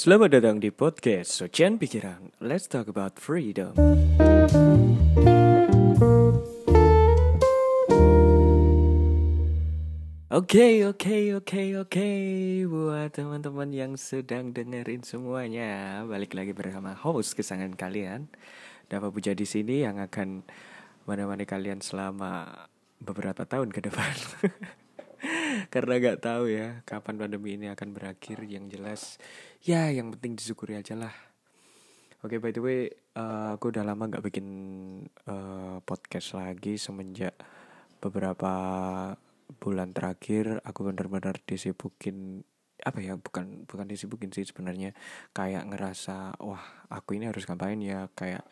Selamat datang di podcast Socian Pikiran. Let's talk about freedom. Oke, oke, oke, oke. Buat teman-teman yang sedang dengerin semuanya, balik lagi bersama host kesayangan kalian. Dapat Puja di sini yang akan menemani kalian selama beberapa tahun ke depan. Karena gak tahu ya kapan pandemi ini akan berakhir. Yang jelas, ya yang penting disyukuri aja lah. Oke, by the way, uh, aku udah lama gak bikin uh, podcast lagi semenjak beberapa bulan terakhir. Aku benar-benar disibukin apa ya bukan bukan disibukin sih sebenarnya. Kayak ngerasa wah aku ini harus ngapain ya? Kayak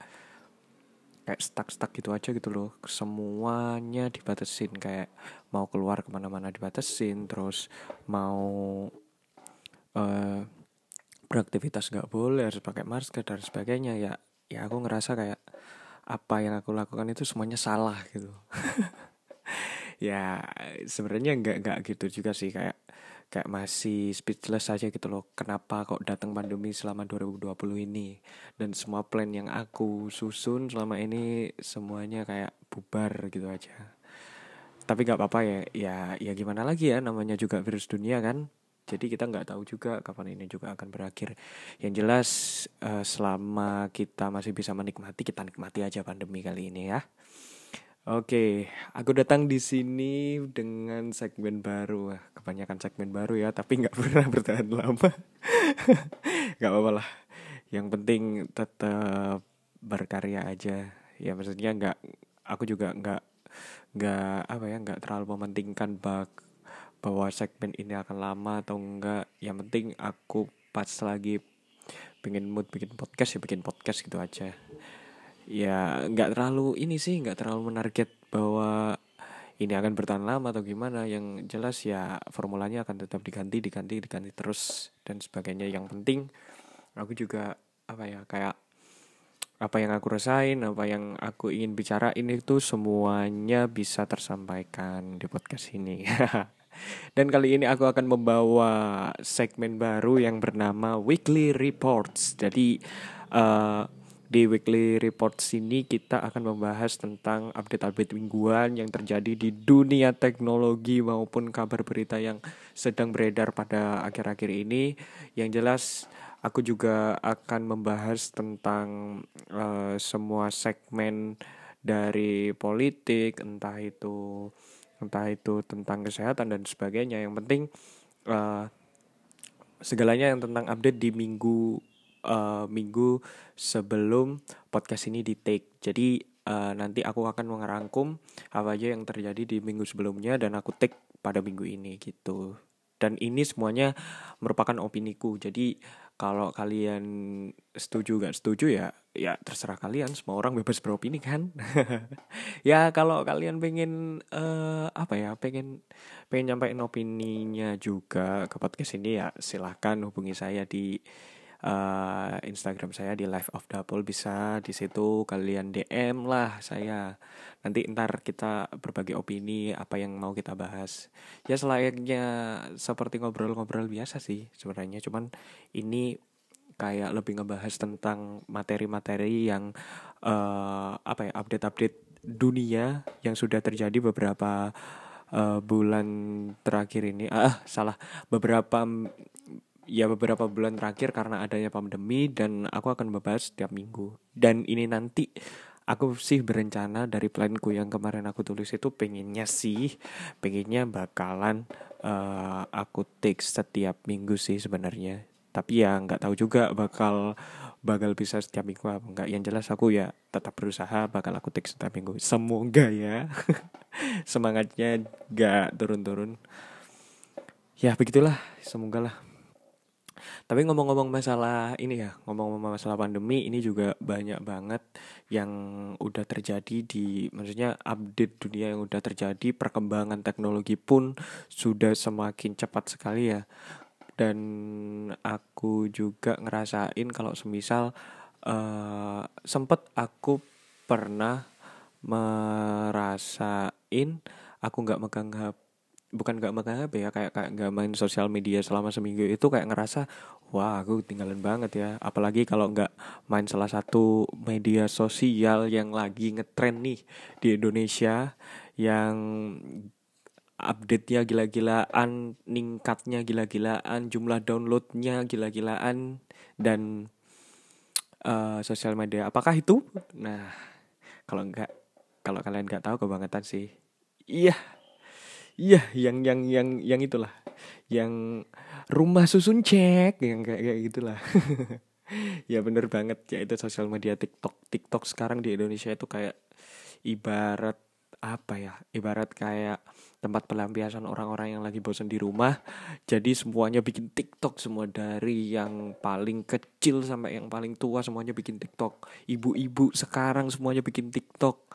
kayak stuck stuck gitu aja gitu loh. Semuanya dibatasin. Kayak mau keluar ke mana-mana dibatasin. Terus mau uh, beraktivitas nggak boleh harus pakai masker dan sebagainya ya ya aku ngerasa kayak apa yang aku lakukan itu semuanya salah gitu. Ya sebenarnya nggak nggak gitu juga sih kayak kayak masih speechless aja gitu loh kenapa kok datang pandemi selama 2020 ini? Dan semua plan yang aku susun selama ini semuanya kayak bubar gitu aja. Tapi nggak apa-apa ya ya ya gimana lagi ya namanya juga virus dunia kan jadi kita nggak tahu juga kapan ini juga akan berakhir yang jelas uh, selama kita masih bisa menikmati kita nikmati aja pandemi kali ini ya Oke, aku datang di sini dengan segmen baru. Kebanyakan segmen baru ya, tapi nggak pernah bertahan lama. Gak apa-apa lah. Yang penting tetap berkarya aja. Ya maksudnya nggak, aku juga nggak nggak apa ya nggak terlalu mementingkan bak bahwa segmen ini akan lama atau enggak. Yang penting aku pas lagi pengen mood bikin podcast ya bikin podcast gitu aja. Ya nggak terlalu ini sih nggak terlalu menarget bahwa ini akan bertahan lama atau gimana. Yang jelas ya formulanya akan tetap diganti diganti diganti terus dan sebagainya. Yang penting aku juga apa ya kayak apa yang aku rasain apa yang aku ingin bicara ini tuh semuanya bisa tersampaikan di podcast ini dan kali ini aku akan membawa segmen baru yang bernama weekly reports jadi uh, di weekly report sini kita akan membahas tentang update-update mingguan yang terjadi di dunia teknologi maupun kabar berita yang sedang beredar pada akhir-akhir ini. Yang jelas aku juga akan membahas tentang uh, semua segmen dari politik, entah itu entah itu tentang kesehatan dan sebagainya. Yang penting uh, segalanya yang tentang update di minggu uh, minggu sebelum podcast ini di take. Jadi uh, nanti aku akan mengerangkum apa aja yang terjadi di minggu sebelumnya dan aku take pada minggu ini gitu. Dan ini semuanya merupakan opiniku. Jadi kalau kalian setuju gak setuju ya ya terserah kalian. Semua orang bebas beropini kan. ya kalau kalian pengen uh, apa ya pengen pengen nyampein opininya juga ke podcast ini ya silahkan hubungi saya di uh, Instagram saya di Live of Double bisa di situ kalian DM lah saya. Nanti ntar kita berbagi opini apa yang mau kita bahas. Ya selayaknya seperti ngobrol-ngobrol biasa sih sebenarnya. Cuman ini kayak lebih ngebahas tentang materi-materi yang uh, apa ya update-update dunia yang sudah terjadi beberapa uh, bulan terakhir ini. Ah salah. Beberapa ya beberapa bulan terakhir karena adanya pandemi dan aku akan membahas setiap minggu. Dan ini nanti aku sih berencana dari planku yang kemarin aku tulis itu pengennya sih pengennya bakalan uh, aku take setiap minggu sih sebenarnya. Tapi ya nggak tahu juga bakal bakal bisa setiap minggu apa enggak. Yang jelas aku ya tetap berusaha bakal aku take setiap minggu. Semoga ya semangatnya nggak turun-turun. Ya begitulah, semoga lah. Tapi ngomong-ngomong masalah ini ya, ngomong-ngomong masalah pandemi ini juga banyak banget yang udah terjadi di maksudnya update dunia yang udah terjadi, perkembangan teknologi pun sudah semakin cepat sekali ya. Dan aku juga ngerasain kalau semisal uh, sempet aku pernah merasain aku nggak megang HP bukan gak makan HP ya kayak kayak gak main sosial media selama seminggu itu kayak ngerasa wah aku tinggalan banget ya apalagi kalau nggak main salah satu media sosial yang lagi ngetren nih di Indonesia yang update-nya gila-gilaan, ningkatnya gila-gilaan, jumlah downloadnya gila-gilaan dan uh, sosial media. Apakah itu? Nah, kalau enggak, kalau kalian nggak tahu kebangetan sih. Iya, iya, yang yang yang yang itulah, yang rumah susun cek, yang kayak kayak gitulah. ya bener banget ya itu sosial media TikTok. TikTok sekarang di Indonesia itu kayak ibarat apa ya? Ibarat kayak tempat pelampiasan orang-orang yang lagi bosan di rumah. Jadi semuanya bikin TikTok. Semua dari yang paling kecil sampai yang paling tua semuanya bikin TikTok. Ibu-ibu sekarang semuanya bikin TikTok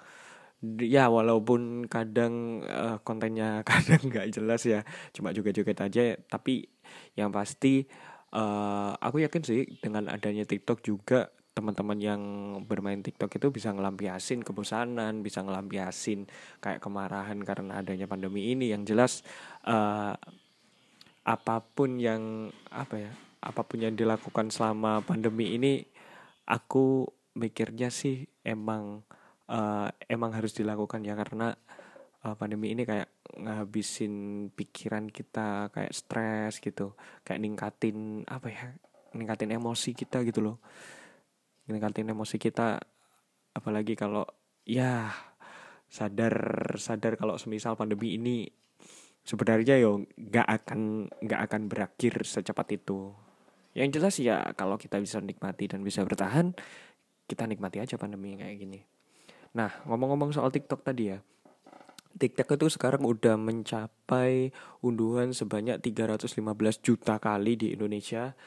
ya walaupun kadang uh, kontennya kadang nggak jelas ya cuma juga joget aja tapi yang pasti uh, aku yakin sih dengan adanya TikTok juga teman-teman yang bermain TikTok itu bisa ngelampiasin kebosanan, bisa ngelampiasin kayak kemarahan karena adanya pandemi ini. Yang jelas uh, apa pun yang apa ya, apa pun yang dilakukan selama pandemi ini aku mikirnya sih emang uh, emang harus dilakukan ya karena uh, pandemi ini kayak ngabisin pikiran kita kayak stres gitu, kayak ningkatin apa ya, ningkatin emosi kita gitu loh. Ningkatin emosi kita apalagi kalau ya sadar sadar kalau semisal pandemi ini sebenarnya yo nggak akan nggak akan berakhir secepat itu. Yang jelas ya kalau kita bisa nikmati dan bisa bertahan kita nikmati aja pandemi kayak gini nah ngomong-ngomong soal TikTok tadi ya. TikTok itu sekarang udah mencapai unduhan sebanyak 315 juta kali di Indonesia.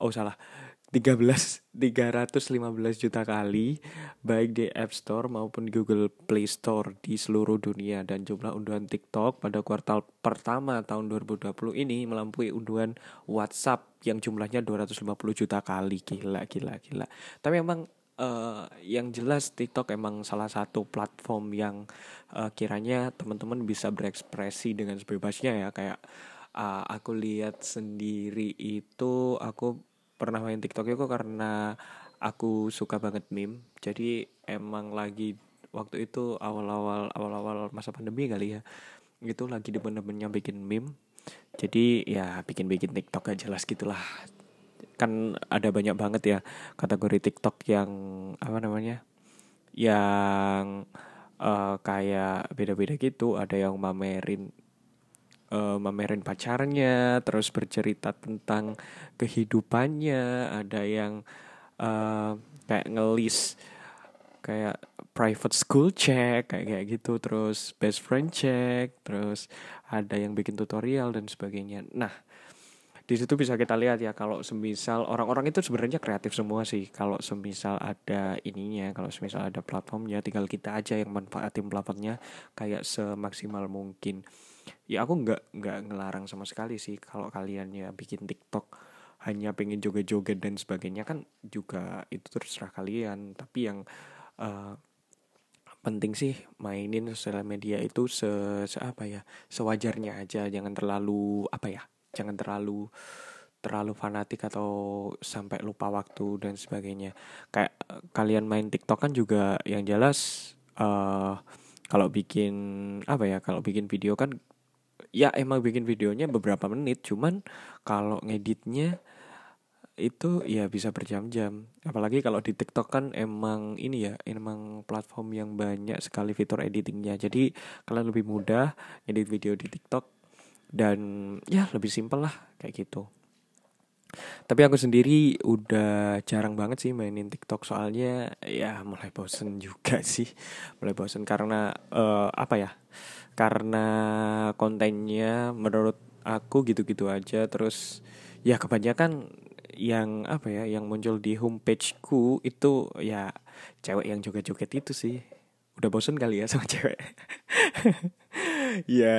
Oh salah, 13 315 juta kali baik di App Store maupun Google Play Store di seluruh dunia. Dan jumlah unduhan TikTok pada kuartal pertama tahun 2020 ini melampaui unduhan WhatsApp yang jumlahnya 250 juta kali. Gila gila gila. Tapi emang uh, yang jelas TikTok emang salah satu platform yang uh, kiranya teman-teman bisa berekspresi dengan sebebasnya ya kayak uh, aku lihat sendiri itu aku pernah main TikTok itu karena aku suka banget meme. Jadi emang lagi waktu itu awal-awal awal-awal masa pandemi kali ya. Itu lagi demen-demennya bikin meme. Jadi ya bikin-bikin TikTok aja jelas gitulah. Kan ada banyak banget ya kategori TikTok yang apa namanya? Yang uh, kayak beda-beda gitu, ada yang mamerin uh, mamerin pacarnya, terus bercerita tentang kehidupannya, ada yang uh, kayak ngelis kayak private school check kayak kayak gitu, terus best friend check, terus ada yang bikin tutorial dan sebagainya. Nah, di situ bisa kita lihat ya kalau semisal orang-orang itu sebenarnya kreatif semua sih. Kalau semisal ada ininya kalau semisal ada platformnya tinggal kita aja yang manfaatin platformnya kayak semaksimal mungkin. Ya aku nggak nggak ngelarang sama sekali sih kalau kalian ya bikin TikTok hanya pengen joget-joget dan sebagainya kan juga itu terserah kalian. Tapi yang uh, penting sih mainin sosial media itu se, se apa ya sewajarnya aja. Jangan terlalu apa ya jangan terlalu terlalu fanatik atau sampai lupa waktu dan sebagainya. Kayak kalian main TikTok kan juga yang jelas uh, kalau bikin apa ya kalau bikin video kan ya emang bikin videonya beberapa menit cuman kalau ngeditnya itu ya bisa berjam-jam. Apalagi kalau di TikTok kan emang ini ya emang platform yang banyak sekali fitur editingnya. Jadi kalian lebih mudah ngedit video di TikTok dan ya lebih simpel lah kayak gitu. Tapi aku sendiri udah jarang banget sih mainin TikTok. Soalnya ya mulai bosen juga sih. Mulai bosen karena uh, apa ya? Karena kontennya menurut aku gitu-gitu aja. Terus ya kebanyakan yang apa ya yang muncul di homepageku itu ya cewek yang joget-joget itu sih. Udah bosen kali ya sama cewek ya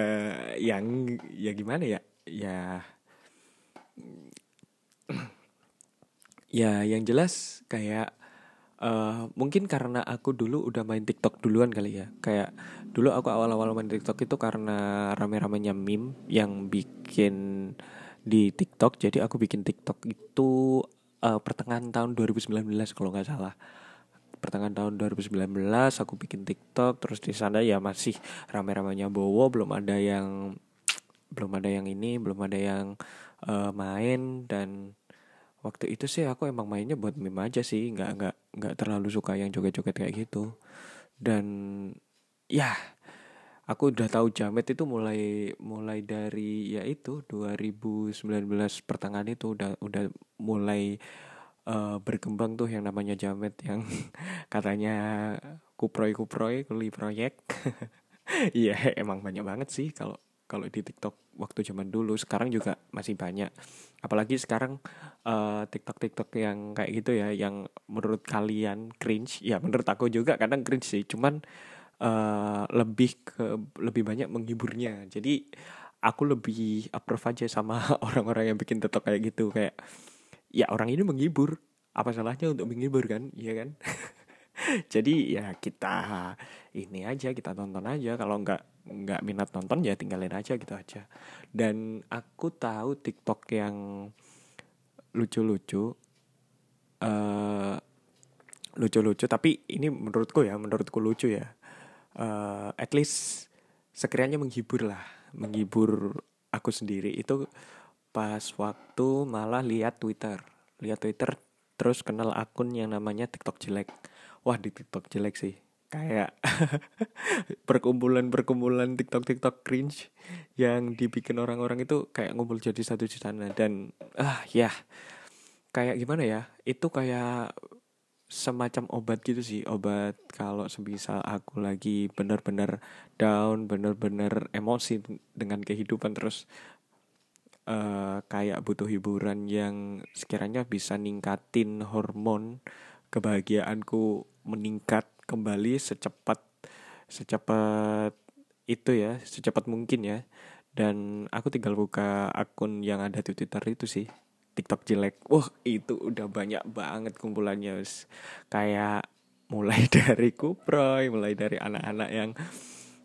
yang ya gimana ya ya ya yang jelas kayak uh, mungkin karena aku dulu udah main TikTok duluan kali ya. Kayak dulu aku awal-awal main TikTok itu karena rame-ramenya meme yang bikin di TikTok. Jadi aku bikin TikTok itu uh, pertengahan tahun 2019 kalau nggak salah. Pertengahan tahun 2019 aku bikin TikTok terus di sana ya masih rame-ramenya Bowo belum ada yang belum ada yang ini belum ada yang uh, main dan waktu itu sih aku emang mainnya buat meme aja sih nggak nggak nggak terlalu suka yang joget-joget kayak gitu. Dan ya aku udah tahu jamet itu mulai mulai dari ya itu 2019 pertengahan itu udah udah mulai uh, berkembang tuh yang namanya jamet yang katanya kuproy kuproy kuli proyek. Iya emang banyak banget sih kalau kalau di TikTok waktu zaman dulu. Sekarang juga masih banyak. Apalagi sekarang uh, TikTok TikTok yang kayak gitu ya yang menurut kalian cringe. Ya menurut aku juga kadang cringe sih. Cuman uh, lebih ke lebih banyak menghiburnya. Jadi aku lebih approve aja sama orang-orang yang bikin TikTok kayak gitu. Kayak ya orang ini menghibur. Apa salahnya untuk menghibur kan? Iya kan? Jadi ya kita ini aja kita tonton aja. Kalau nggak nggak minat nonton ya tinggalin aja gitu aja. Dan aku tahu TikTok yang lucu-lucu uh, lucu-lucu tapi ini menurutku ya menurutku lucu ya. Uh, at least sekiranya menghibur lah menghibur aku sendiri. Itu pas waktu malah lihat Twitter. Lihat Twitter terus kenal akun yang namanya TikTok jelek. Wah di TikTok jelek sih. Kayak perkumpulan-perkumpulan TikTok-TikTok cringe yang dibikin orang-orang itu kayak ngumpul jadi satu di sana dan ah ya kayak gimana ya? Itu kayak semacam obat gitu sih. Obat kalau semisal aku lagi bener-bener down bener-bener emosi dengan kehidupan terus uh, kayak butuh hiburan yang sekiranya bisa ningkatin hormon kebahagiaanku meningkat kembali secepat secepat itu ya secepat mungkin ya. Dan aku tinggal buka akun yang ada di Twitter itu sih TikTok jelek. Wah itu udah banyak banget kumpulannya kayak mulai dari kuproy mulai dari anak-anak yang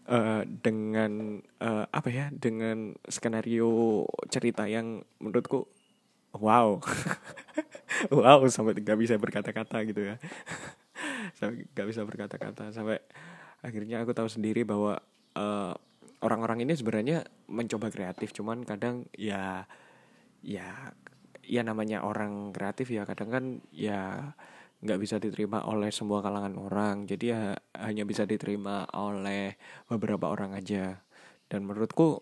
uh, dengan uh, apa ya dengan skenario cerita yang menurutku wow. Wow sampai nggak bisa berkata-kata gitu ya. Nggak bisa berkata-kata. Sampai akhirnya aku tahu sendiri bahwa eh, orang-orang ini sebenarnya mencoba kreatif cuman kadang ya ya ya namanya orang kreatif ya kadang kan ya nggak bisa diterima oleh semua kalangan orang. Jadi ya hanya bisa diterima oleh beberapa orang aja. Dan menurutku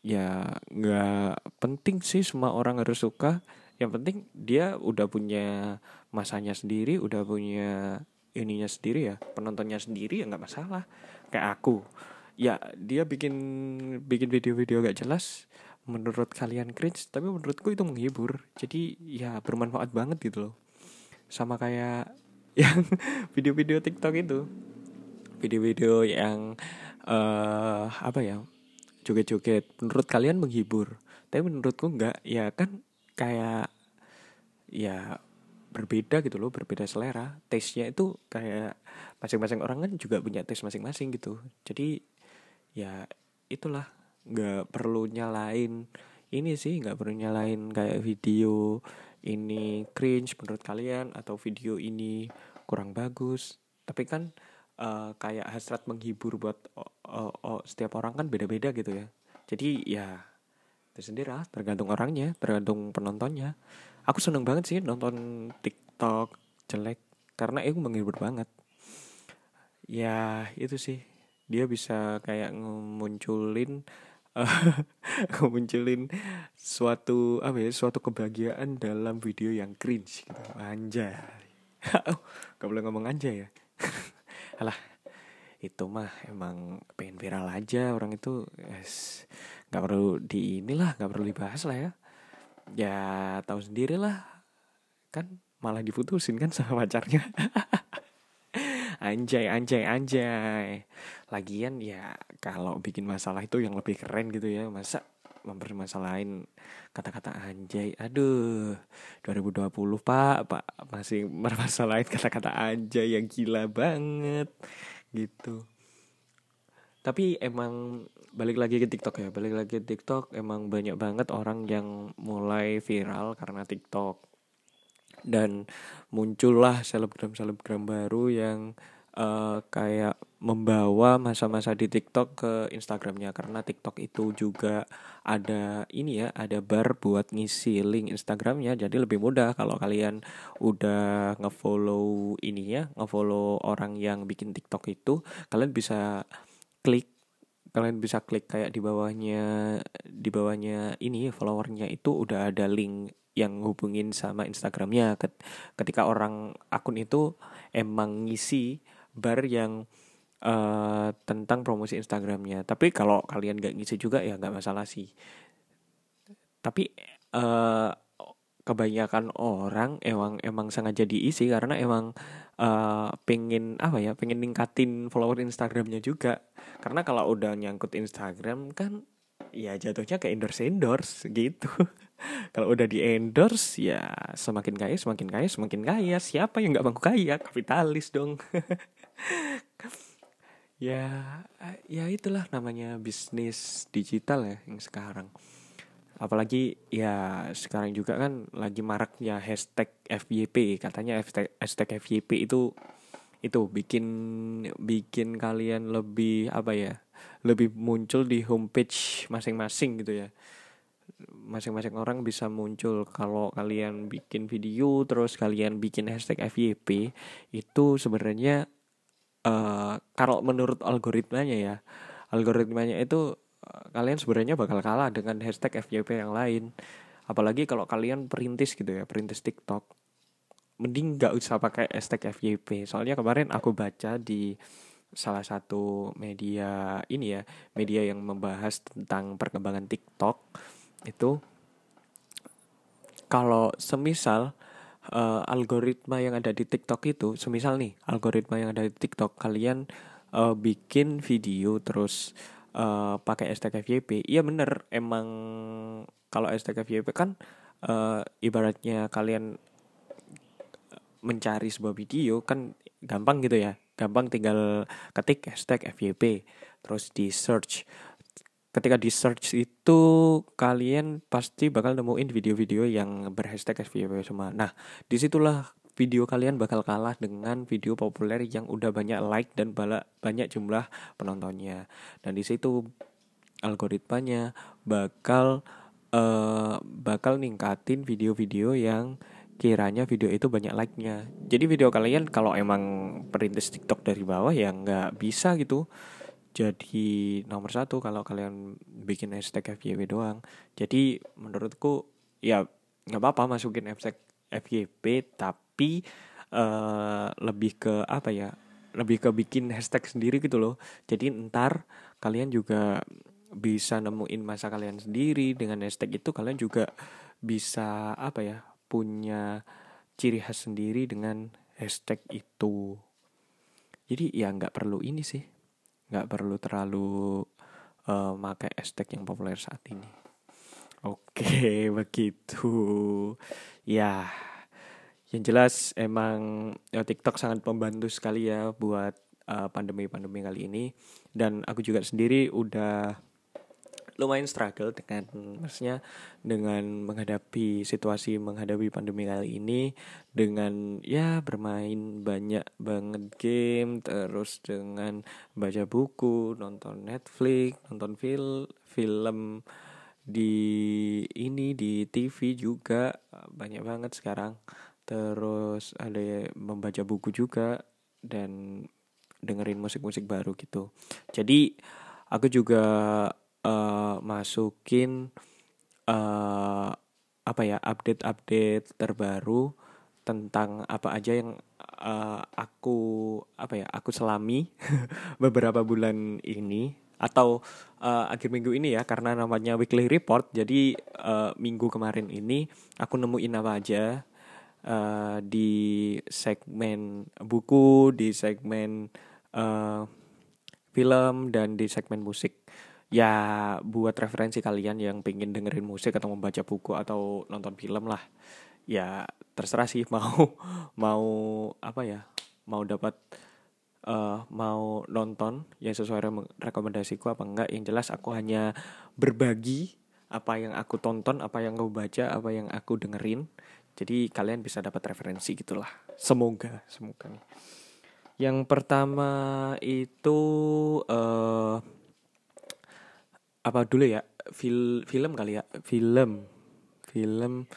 ya nggak penting sih semua orang harus suka. Yang penting dia udah punya masanya sendiri udah punya ininya sendiri ya penontonnya sendiri ya nggak masalah. Kayak aku. Ya dia bikin bikin video-video gak jelas menurut kalian cringe tapi menurutku itu menghibur. Jadi ya bermanfaat banget gitu loh sama kayak yang video-video TikTok itu. Video-video yang uh, apa ya joget-joget. Menurut kalian menghibur tapi menurutku enggak. Ya kan kayak ya berbeda gitu loh berbeda selera. Taste-nya itu kayak masing-masing orang kan juga punya taste masing-masing gitu. Jadi ya itulah nggak perlu nyalain ini sih nggak perlu nyalain kayak video ini cringe menurut kalian atau video ini kurang bagus. Tapi kan uh, kayak hasrat menghibur buat oh, oh, oh, setiap orang kan beda-beda gitu ya. Jadi ya itu sendiri lah tergantung orangnya tergantung penontonnya. Aku seneng banget sih nonton TikTok jelek karena itu menghibur banget. Ya itu sih. Dia bisa kayak ngemunculin uh, munculin suatu apa ya suatu kebahagiaan dalam video yang cringe gitu. Anjay. Gak boleh ngomong anjay ya. Alah itu mah emang pengen viral aja orang itu. Yes, nggak perlu di inilah nggak perlu dibahas lah ya. Ya tahu sendiri lah. Kan malah diputusin kan sama pacarnya anjay anjay anjay. Lagian ya kalau bikin masalah itu yang lebih keren gitu ya. Masa mempermasalahin kata-kata anjay? Aduh 2020 pak. Pak masih bermasalahin kata-kata aja yang gila banget. Gitu. Tapi emang balik lagi ke TikTok ya. Balik lagi ke TikTok emang banyak banget orang yang mulai viral karena TikTok dan muncullah selebgram selebgram baru yang uh, kayak membawa masa-masa di TikTok ke Instagramnya. Karena TikTok itu juga ada ini ya ada bar buat ngisi link Instagramnya. Jadi lebih mudah kalau kalian udah ngefollow ini ya ngefollow orang yang bikin TikTok itu kalian bisa klik kalian bisa klik kayak di bawahnya di bawahnya ini followernya itu udah ada link yang hubungin sama Instagramnya ketika orang akun itu emang ngisi bar yang uh, tentang promosi Instagramnya. Tapi kalau kalian gak ngisi juga ya nggak masalah sih. Tapi uh, kebanyakan orang emang emang sengaja diisi karena emang uh, pengen apa ya pengen ningkatin follower Instagramnya juga karena kalau udah nyangkut Instagram kan ya jatuhnya ke endorse endorse gitu kalau udah di endorse ya semakin kaya semakin kaya semakin kaya. Siapa yang nggak bangku kaya? Kapitalis dong. Ya ya itulah namanya bisnis digital ya yang sekarang. Apalagi ya sekarang juga kan lagi maraknya hashtag FYP katanya hashtag, hashtag FYP itu itu bikin bikin kalian lebih apa ya lebih muncul di homepage masing-masing gitu ya masing-masing orang bisa muncul. Kalau kalian bikin video terus kalian bikin hashtag FYP itu sebenarnya uh, kalau menurut algoritmanya ya algoritmanya itu uh, kalian sebenarnya bakal kalah dengan hashtag FYP yang lain. Apalagi kalau kalian perintis gitu ya perintis TikTok. Mending nggak usah pakai hashtag FYP soalnya kemarin aku baca di salah satu media ini ya media yang membahas tentang perkembangan TikTok itu kalau semisal uh, algoritma yang ada di TikTok itu semisal nih algoritma yang ada di TikTok kalian uh, bikin video terus uh, pakai hashtag FYP iya bener emang kalau hashtag FYP kan uh, ibaratnya kalian mencari sebuah video kan gampang gitu ya gampang tinggal ketik hashtag FYP terus di search ketika di search itu kalian pasti bakal nemuin video-video yang berhashtag FYP semua nah di situlah video kalian bakal kalah dengan video populer yang udah banyak like dan banyak jumlah penontonnya dan di situ algoritmanya bakal uh, bakal ningkatin video-video yang kiranya video itu banyak like-nya. Jadi video kalian kalau emang perintis TikTok dari bawah ya nggak bisa gitu. Jadi nomor satu kalau kalian bikin hashtag FYP doang. Jadi menurutku ya nggak apa-apa masukin hashtag FYP tapi uh, lebih ke apa ya? Lebih ke bikin hashtag sendiri gitu loh. Jadi ntar kalian juga bisa nemuin masa kalian sendiri dengan hashtag itu kalian juga bisa apa ya punya ciri khas sendiri dengan hashtag itu. Jadi ya nggak perlu ini sih, nggak perlu terlalu uh, pakai hashtag yang populer saat ini. Oke, begitu. Ya, yang jelas emang ya, TikTok sangat membantu sekali ya buat eh, pandemi-pandemi uh, kali ini. Dan aku juga sendiri udah lumayan struggle dengan maksudnya dengan menghadapi situasi menghadapi pandemi kali ini dengan ya bermain banyak banget game terus dengan baca buku nonton Netflix nonton film film di ini di TV juga banyak banget sekarang. Terus ada membaca buku juga dan dengerin musik-musik baru gitu. Jadi aku juga uh, masukin uh, apa ya update-update terbaru tentang apa aja yang uh, aku apa ya aku selami beberapa bulan ini atau uh, akhir minggu ini ya karena namanya weekly report. Jadi uh, minggu kemarin ini aku nemuin apa aja uh, di segmen buku di segmen uh, film dan di segmen musik ya buat referensi kalian yang pengen dengerin musik atau membaca buku atau nonton film lah. Ya terserah sih mau mau apa ya? Mau dapat uh, mau nonton yang sesuai rekomendasiku apa enggak. Yang jelas aku hanya berbagi apa yang aku tonton apa yang aku baca apa yang aku dengerin. Jadi kalian bisa dapat referensi gitulah. Semoga semoga yang pertama itu uh, apa dulu ya? Fil film kali ya? Film. Film.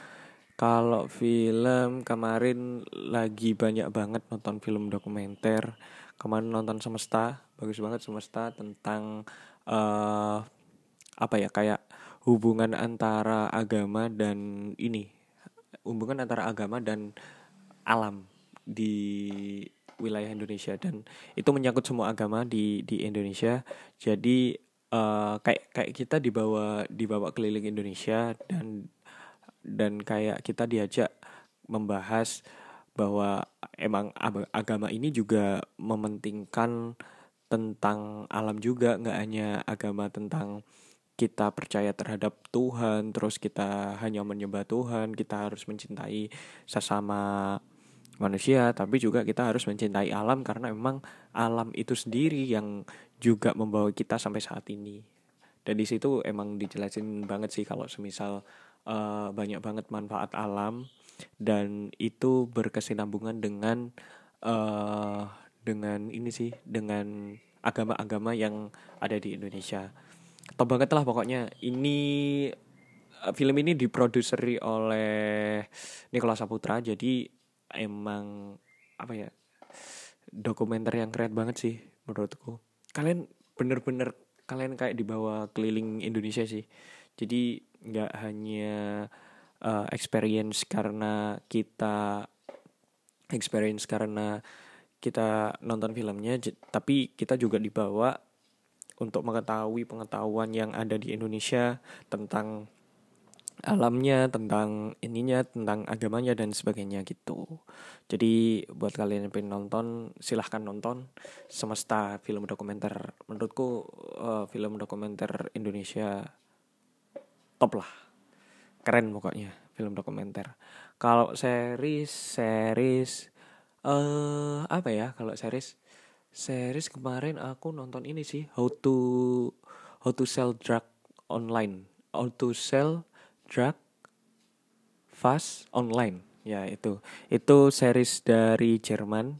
Kalau film kemarin lagi banyak banget nonton film dokumenter. Kemarin nonton semesta. Bagus banget semesta tentang uh, apa ya? Kayak hubungan antara agama dan ini. Hubungan antara agama dan alam di wilayah Indonesia. Dan itu menyangkut semua agama di di Indonesia. Jadi uh, kayak kayak kita dibawa dibawa keliling Indonesia dan dan kayak kita diajak membahas bahwa emang agama ini juga mementingkan tentang alam juga nggak hanya agama tentang kita percaya terhadap Tuhan terus kita hanya menyembah Tuhan kita harus mencintai sesama manusia tapi juga kita harus mencintai alam karena memang alam itu sendiri yang juga membawa kita sampai saat ini. Dan di situ emang dijelasin banget sih kalau semisal uh, banyak banget manfaat alam dan itu berkesinambungan dengan uh, dengan ini sih dengan agama-agama yang ada di Indonesia. Top banget lah pokoknya. Ini eh, film ini diproduseri oleh Nicholas Saputra jadi emang apa ya dokumenter yang keren banget sih menurutku kalian bener-bener kalian kayak dibawa keliling Indonesia sih. Jadi nggak hanya uh, experience karena kita experience karena kita nonton filmnya tapi kita juga dibawa untuk mengetahui pengetahuan yang ada di Indonesia tentang alamnya, tentang ininya, tentang agamanya dan sebagainya gitu. Jadi buat kalian yang pengen nonton, silahkan nonton Semesta film dokumenter. Menurutku uh, film dokumenter Indonesia top lah. Keren pokoknya film dokumenter. Kalau series, series eh uh, apa ya kalau series? Series kemarin aku nonton ini sih How to How to Sell Drug Online. How to Sell Drug Fast Online. Ya itu. Itu series dari Jerman.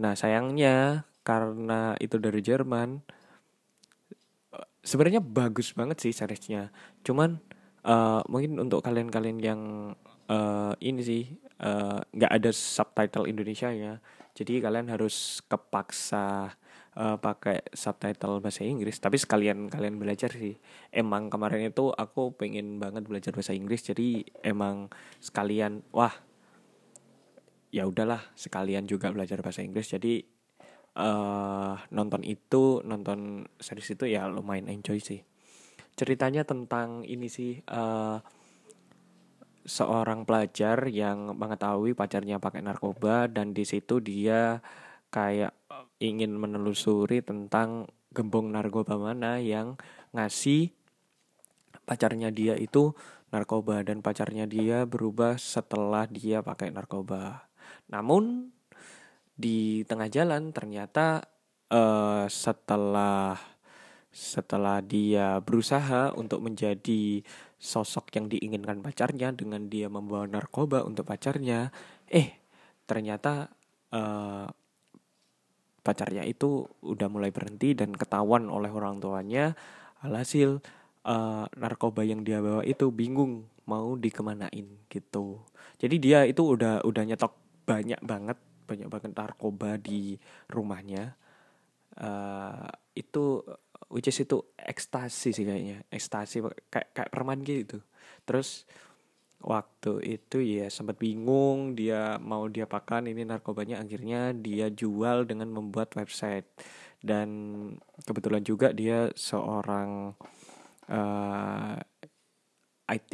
Nah sayangnya karena itu dari Jerman sebenarnya bagus banget sih seriesnya. Cuman uh, mungkin untuk kalian-kalian yang uh, ini sih eh, nggak uh, ada subtitle Indonesia ya jadi kalian harus kepaksa uh, pakai subtitle bahasa Inggris. Tapi sekalian kalian belajar sih. Emang kemarin itu aku pengen banget belajar bahasa Inggris. Jadi emang sekalian wah ya udahlah sekalian juga belajar bahasa Inggris. Jadi uh, nonton itu nonton series itu ya lumayan enjoy sih. Ceritanya tentang ini sih uh, seorang pelajar yang mengetahui pacarnya pakai narkoba dan di situ dia kayak ingin menelusuri tentang gembong narkoba mana yang ngasih pacarnya dia itu narkoba dan pacarnya dia berubah setelah dia pakai narkoba. Namun di tengah jalan ternyata uh, setelah setelah dia berusaha untuk menjadi sosok yang diinginkan pacarnya dengan dia membawa narkoba untuk pacarnya, eh ternyata uh, pacarnya itu udah mulai berhenti dan ketahuan oleh orang tuanya. Alhasil uh, narkoba yang dia bawa itu bingung mau dikemanain gitu. Jadi dia itu udah udah nyetok banyak banget banyak banget narkoba di rumahnya. Uh, itu which is itu ekstasi sih kayaknya. Ekstasi kayak kayak permen gitu. Terus waktu itu ya sempat bingung dia mau dia pakan ini narkobanya. Akhirnya dia jual dengan membuat website. Dan kebetulan juga dia seorang uh, eh, IT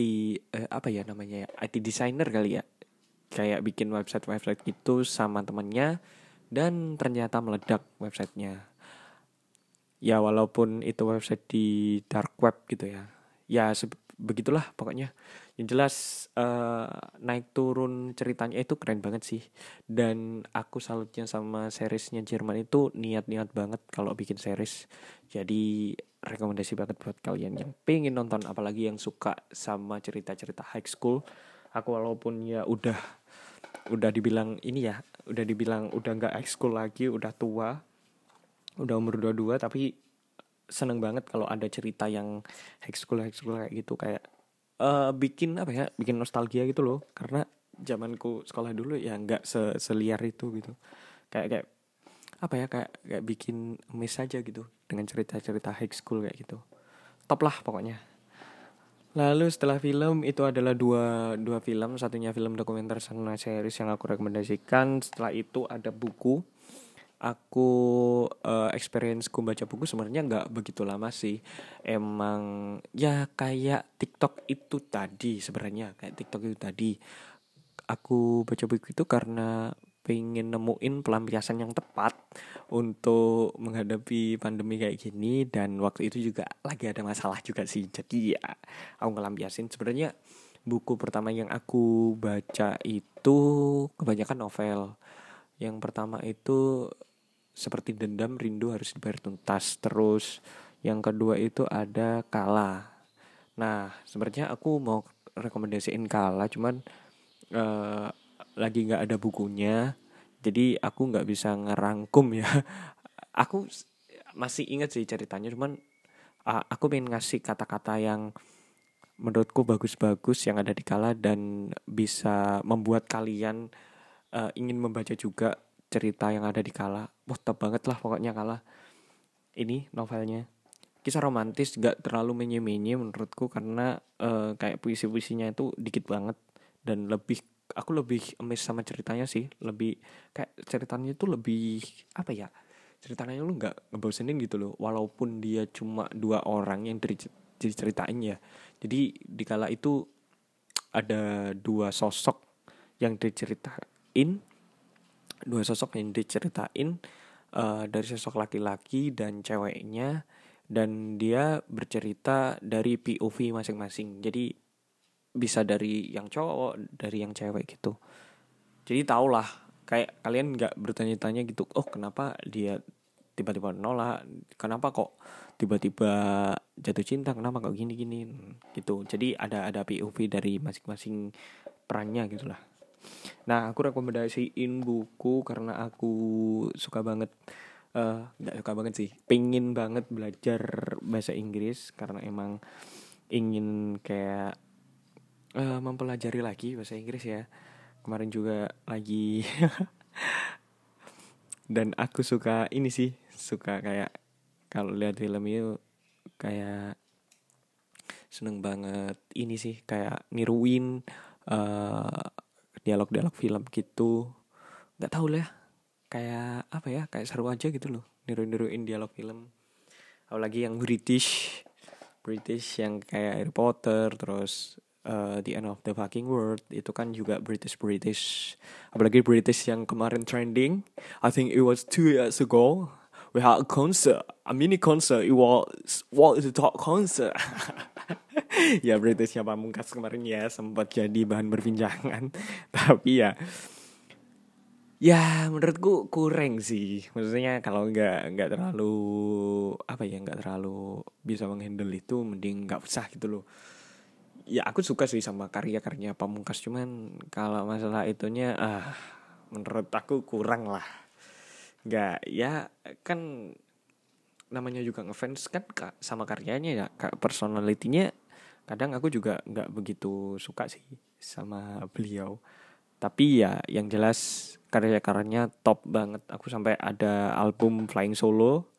uh, eh, apa ya namanya ya? IT designer kali ya. Kayak bikin website website itu sama temennya dan ternyata meledak websitenya ya walaupun itu website di dark web gitu ya. Ya begitulah pokoknya. Yang jelas uh, naik turun ceritanya itu keren banget sih. Dan aku salutnya sama seriesnya Jerman itu niat-niat banget kalau bikin series. Jadi rekomendasi banget buat kalian yang pengen nonton apalagi yang suka sama cerita-cerita high school. Aku walaupun ya udah udah dibilang ini ya udah dibilang udah nggak high school lagi udah tua udah umur 22 tapi seneng banget kalau ada cerita yang high school high school kayak gitu. Kayak uh, bikin apa ya bikin nostalgia gitu loh. Karena zamanku sekolah dulu ya nggak se seliar itu gitu. Kayak kayak apa ya kayak kayak bikin miss aja gitu dengan cerita-cerita high school kayak gitu. Top lah pokoknya. Lalu setelah film itu adalah dua dua film. Satunya film dokumenter sama series yang aku rekomendasikan. Setelah itu ada buku aku uh, experienceku baca buku sebenarnya nggak begitu lama sih. Emang ya kayak TikTok itu tadi sebenarnya kayak TikTok itu tadi. Aku baca buku itu karena pengen nemuin pelampiasan yang tepat untuk menghadapi pandemi kayak gini dan waktu itu juga lagi ada masalah juga sih. Jadi ya aku ngelampiasin. Sebenarnya buku pertama yang aku baca itu kebanyakan novel yang pertama itu seperti dendam rindu harus dibayar tuntas terus. Yang kedua itu ada kala. Nah sebenarnya aku mau rekomendasiin kala cuman uh, lagi nggak ada bukunya jadi aku nggak bisa ngerangkum ya. Aku masih inget sih ceritanya cuman uh, aku pengen ngasih kata-kata yang menurutku bagus-bagus yang ada di kala dan bisa membuat kalian uh, ingin membaca juga cerita yang ada di Kala. Wah top banget lah pokoknya Kala. Ini novelnya. Kisah romantis gak terlalu menye-menye menurutku karena uh, kayak puisi-puisinya itu dikit banget dan lebih aku lebih emes sama ceritanya sih. Lebih kayak ceritanya itu lebih apa ya ceritanya lu nggak ngebosenin gitu loh. Walaupun dia cuma dua orang yang diceritain ya. Jadi di kala itu ada dua sosok yang diceritain dua sosok yang diceritain uh, dari sosok laki-laki dan ceweknya dan dia bercerita dari POV masing-masing. Jadi bisa dari yang cowok dari yang cewek gitu. Jadi tau lah kayak kalian nggak bertanya-tanya gitu oh kenapa dia tiba-tiba nolak? Kenapa kok tiba-tiba jatuh cinta? Kenapa kok gini-gini? Gitu. Jadi ada ada POV dari masing-masing perannya gitulah Nah, aku rekomendasiin buku karena aku suka banget uh, suka banget sih, pengen banget belajar bahasa Inggris karena emang ingin kayak uh, mempelajari lagi bahasa Inggris ya. Kemarin juga lagi dan aku suka ini sih, suka kayak kalau lihat film itu kayak seneng banget ini sih kayak niruin uh, dialog-dialog film gitu. Nggak tahu lah kayak apa ya kayak seru aja gitu loh. Niru-niruin dialog film. Apalagi yang British. British yang kayak Harry Potter terus uh, The End of the Fucking World. Itu kan juga British British apalagi British yang kemarin trending. I think it was two years ago. We had a concert. A mini concert. It was what is the top concert ya Britishnya Pamungkas kemarin ya sempat jadi bahan perbincangan. Tapi ya ya menurutku kurang sih. Maksudnya kalau nggak nggak terlalu apa ya nggak terlalu bisa menghandle itu mending nggak usah gitu loh. Ya aku suka sih sama karya-karya Pamungkas cuman kalau masalah itunya ah menurut aku kurang lah. Nggak ya kan namanya juga ngefans kan sama karyanya ya personalitinya kadang aku juga nggak begitu suka sih sama beliau. Tapi ya yang jelas karya-karyanya top banget. Aku sampai ada album Flying Solo.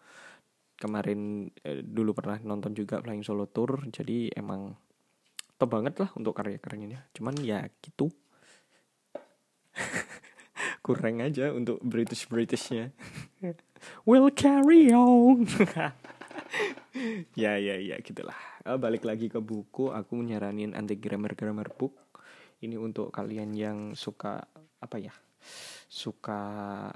Kemarin eh, dulu pernah nonton juga Flying Solo Tour. Jadi emang top banget lah untuk karya-karyanya. Cuman ya gitu. Kurang aja untuk British Britishnya will carry on ya ya ya gitulah. Uh, balik lagi ke buku. Aku nyaranin anti grammar grammar book. Ini untuk kalian yang suka apa ya suka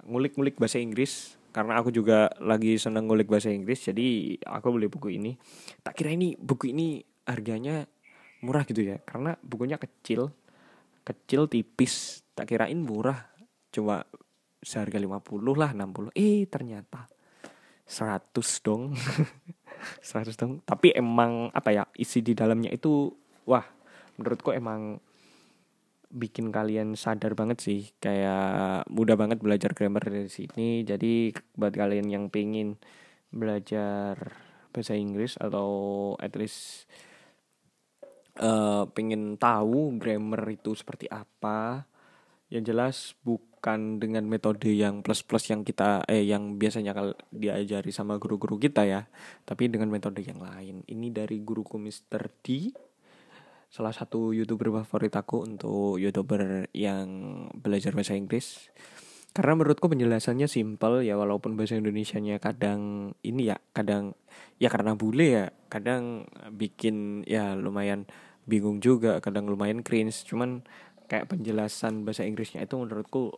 ngulik-ngulik bahasa Inggris. Karena aku juga lagi seneng ngulik bahasa Inggris jadi aku beli buku ini. Tak kira ini buku ini harganya murah gitu ya karena bukunya kecil kecil tipis. Tak kirain murah cuma seharga 50 lah 60 eh ternyata 100 dong 100 dong tapi emang apa ya isi di dalamnya itu wah menurutku emang bikin kalian sadar banget sih. Kayak mudah banget belajar grammar dari sini. Jadi buat kalian yang pengen belajar bahasa Inggris atau at least uh, pengen tahu grammar itu seperti apa yang jelas bukan dengan metode yang plus plus yang kita eh yang biasanya kalau diajari sama guru-guru kita ya tapi dengan metode yang lain ini dari guruku Mr. D salah satu youtuber favorit aku untuk youtuber yang belajar bahasa Inggris karena menurutku penjelasannya simpel ya walaupun bahasa Indonesia-nya kadang ini ya kadang ya karena bule ya kadang bikin ya lumayan bingung juga kadang lumayan cringe cuman kayak penjelasan bahasa Inggrisnya itu menurutku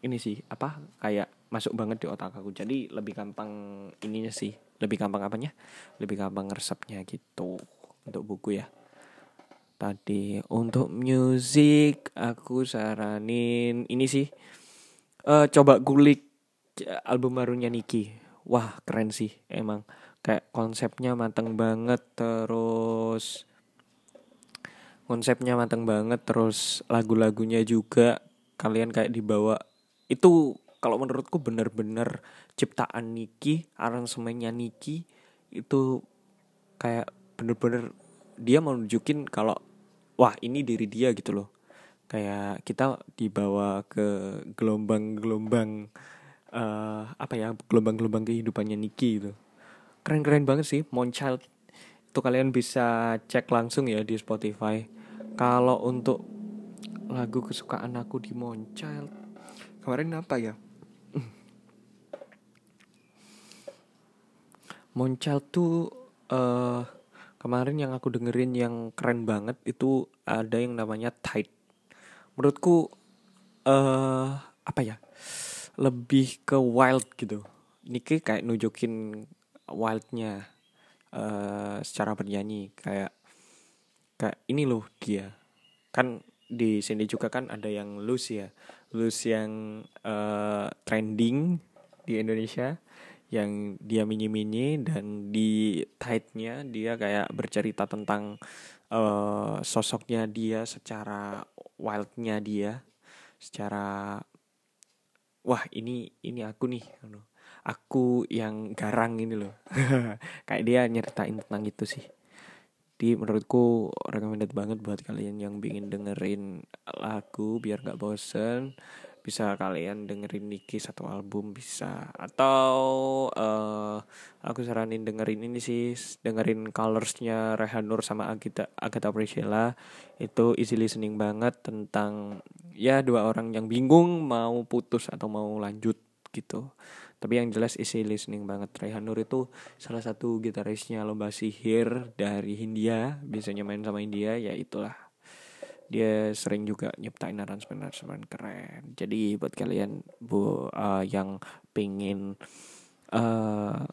ini sih apa kayak masuk banget di otak aku. Jadi lebih gampang ininya sih lebih gampang apanya? Lebih gampang resepnya gitu untuk buku ya. Tadi untuk musik aku saranin ini sih uh, coba kulik album barunya Niki. Wah keren sih emang. Kayak konsepnya mateng banget terus konsepnya mateng banget terus lagu-lagunya juga kalian kayak dibawa. Itu kalau menurutku bener-bener ciptaan Niki aransemennya Niki itu kayak bener-bener dia mau nunjukin kalau wah ini diri dia gitu loh. Kayak kita dibawa ke gelombang-gelombang uh, apa ya gelombang-gelombang kehidupannya Niki gitu. Keren-keren banget sih Monchild itu kalian bisa cek langsung ya di Spotify kalau untuk lagu kesukaan aku di Monchild kemarin apa ya? Monchild tuh uh, kemarin yang aku dengerin yang keren banget itu ada yang namanya Tide. Menurutku uh, apa ya? Lebih ke wild gitu. Niki kayak nunjukin wildnya uh, secara bernyanyi. Kayak kayak ini loh dia kan di sini juga kan ada yang loose ya. Loose yang uh, trending di Indonesia yang dia mini-mini dan di tightnya dia kayak bercerita tentang uh, sosoknya dia secara wildnya dia secara wah ini ini aku nih aku yang garang ini loh. Kayak dia nyeritain tentang itu sih di menurutku recommended banget buat kalian yang ingin dengerin lagu biar gak bosen bisa kalian dengerin Niki satu album bisa. Atau uh, aku saranin dengerin ini sih dengerin Colorsnya Rehanur sama Agita Agatha Priscilla. Itu easy listening banget tentang ya dua orang yang bingung mau putus atau mau lanjut gitu tapi yang jelas easy listening banget. Rehanur itu salah satu gitarisnya lomba sihir dari Hindia biasanya main sama India ya itulah. Dia sering juga nyiptain aransemen-aransemen keren. Jadi buat kalian bu uh, yang pengen uh,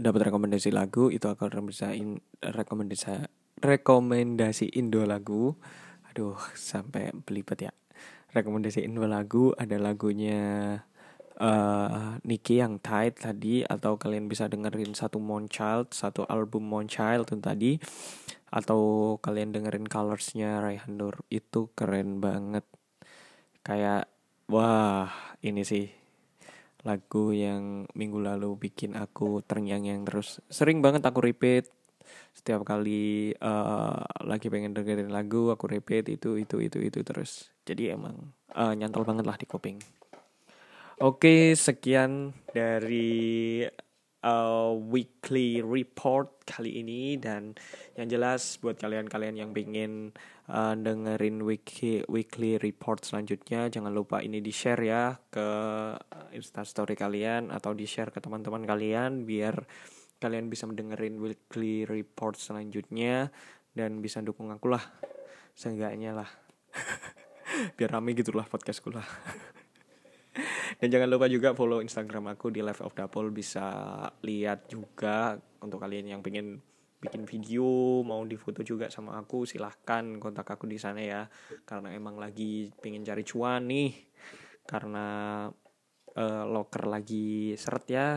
dapat rekomendasi lagu itu aku rekomendasiin rekomendasi rekomendasi Indo lagu. Aduh sampai belibet ya. Rekomendasi Indo lagu ada lagunya uh, Niki yang tight tadi atau kalian bisa dengerin satu Monchild satu album Monchild itu tadi atau kalian dengerin colorsnya Raihan Nur itu keren banget. Kayak wah ini sih lagu yang minggu lalu bikin aku terngiang-ngiang terus. Sering banget aku repeat. Setiap kali uh, lagi pengen dengerin lagu aku repeat itu itu itu itu terus. Jadi emang uh, nyantol banget lah di kuping oke sekian dari uh, weekly report kali ini. Dan yang jelas buat kalian-kalian yang pengen uh, dengerin weekly weekly report selanjutnya jangan lupa ini di share ya ke instastory kalian atau di share ke teman-teman kalian biar kalian bisa mendengerin weekly report selanjutnya dan bisa dukung aku lah. Seenggaknya lah. Biar rame gitulah podcastku lah Dan jangan lupa juga follow Instagram aku di Life of Dapol. Bisa lihat juga untuk kalian yang pengen bikin video mau difoto juga sama aku silahkan kontak aku di sana ya. Karena emang lagi pengen cari cuan nih. Karena uh, locker lagi seret ya.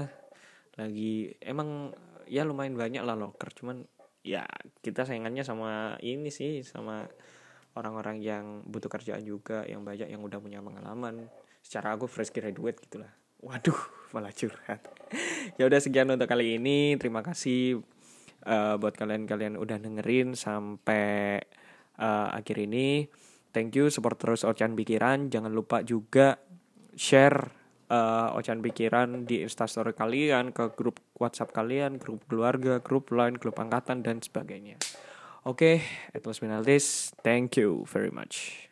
Lagi emang ya lumayan banyak lah locker cuman ya kita sayangannya sama ini sih sama orang-orang yang butuh kerjaan juga yang banyak yang udah punya pengalaman secara aku fresh graduate gitulah waduh malah curhat ya udah sekian untuk kali ini terima kasih uh, buat kalian-kalian udah dengerin sampai uh, akhir ini. Thank you support terus Ocean Pikiran. Jangan lupa juga share uh, Ocean Pikiran di instastory kalian, ke grup WhatsApp kalian, grup keluarga, grup lain, grup angkatan dan sebagainya. Oke, okay, it was. Thank you very much.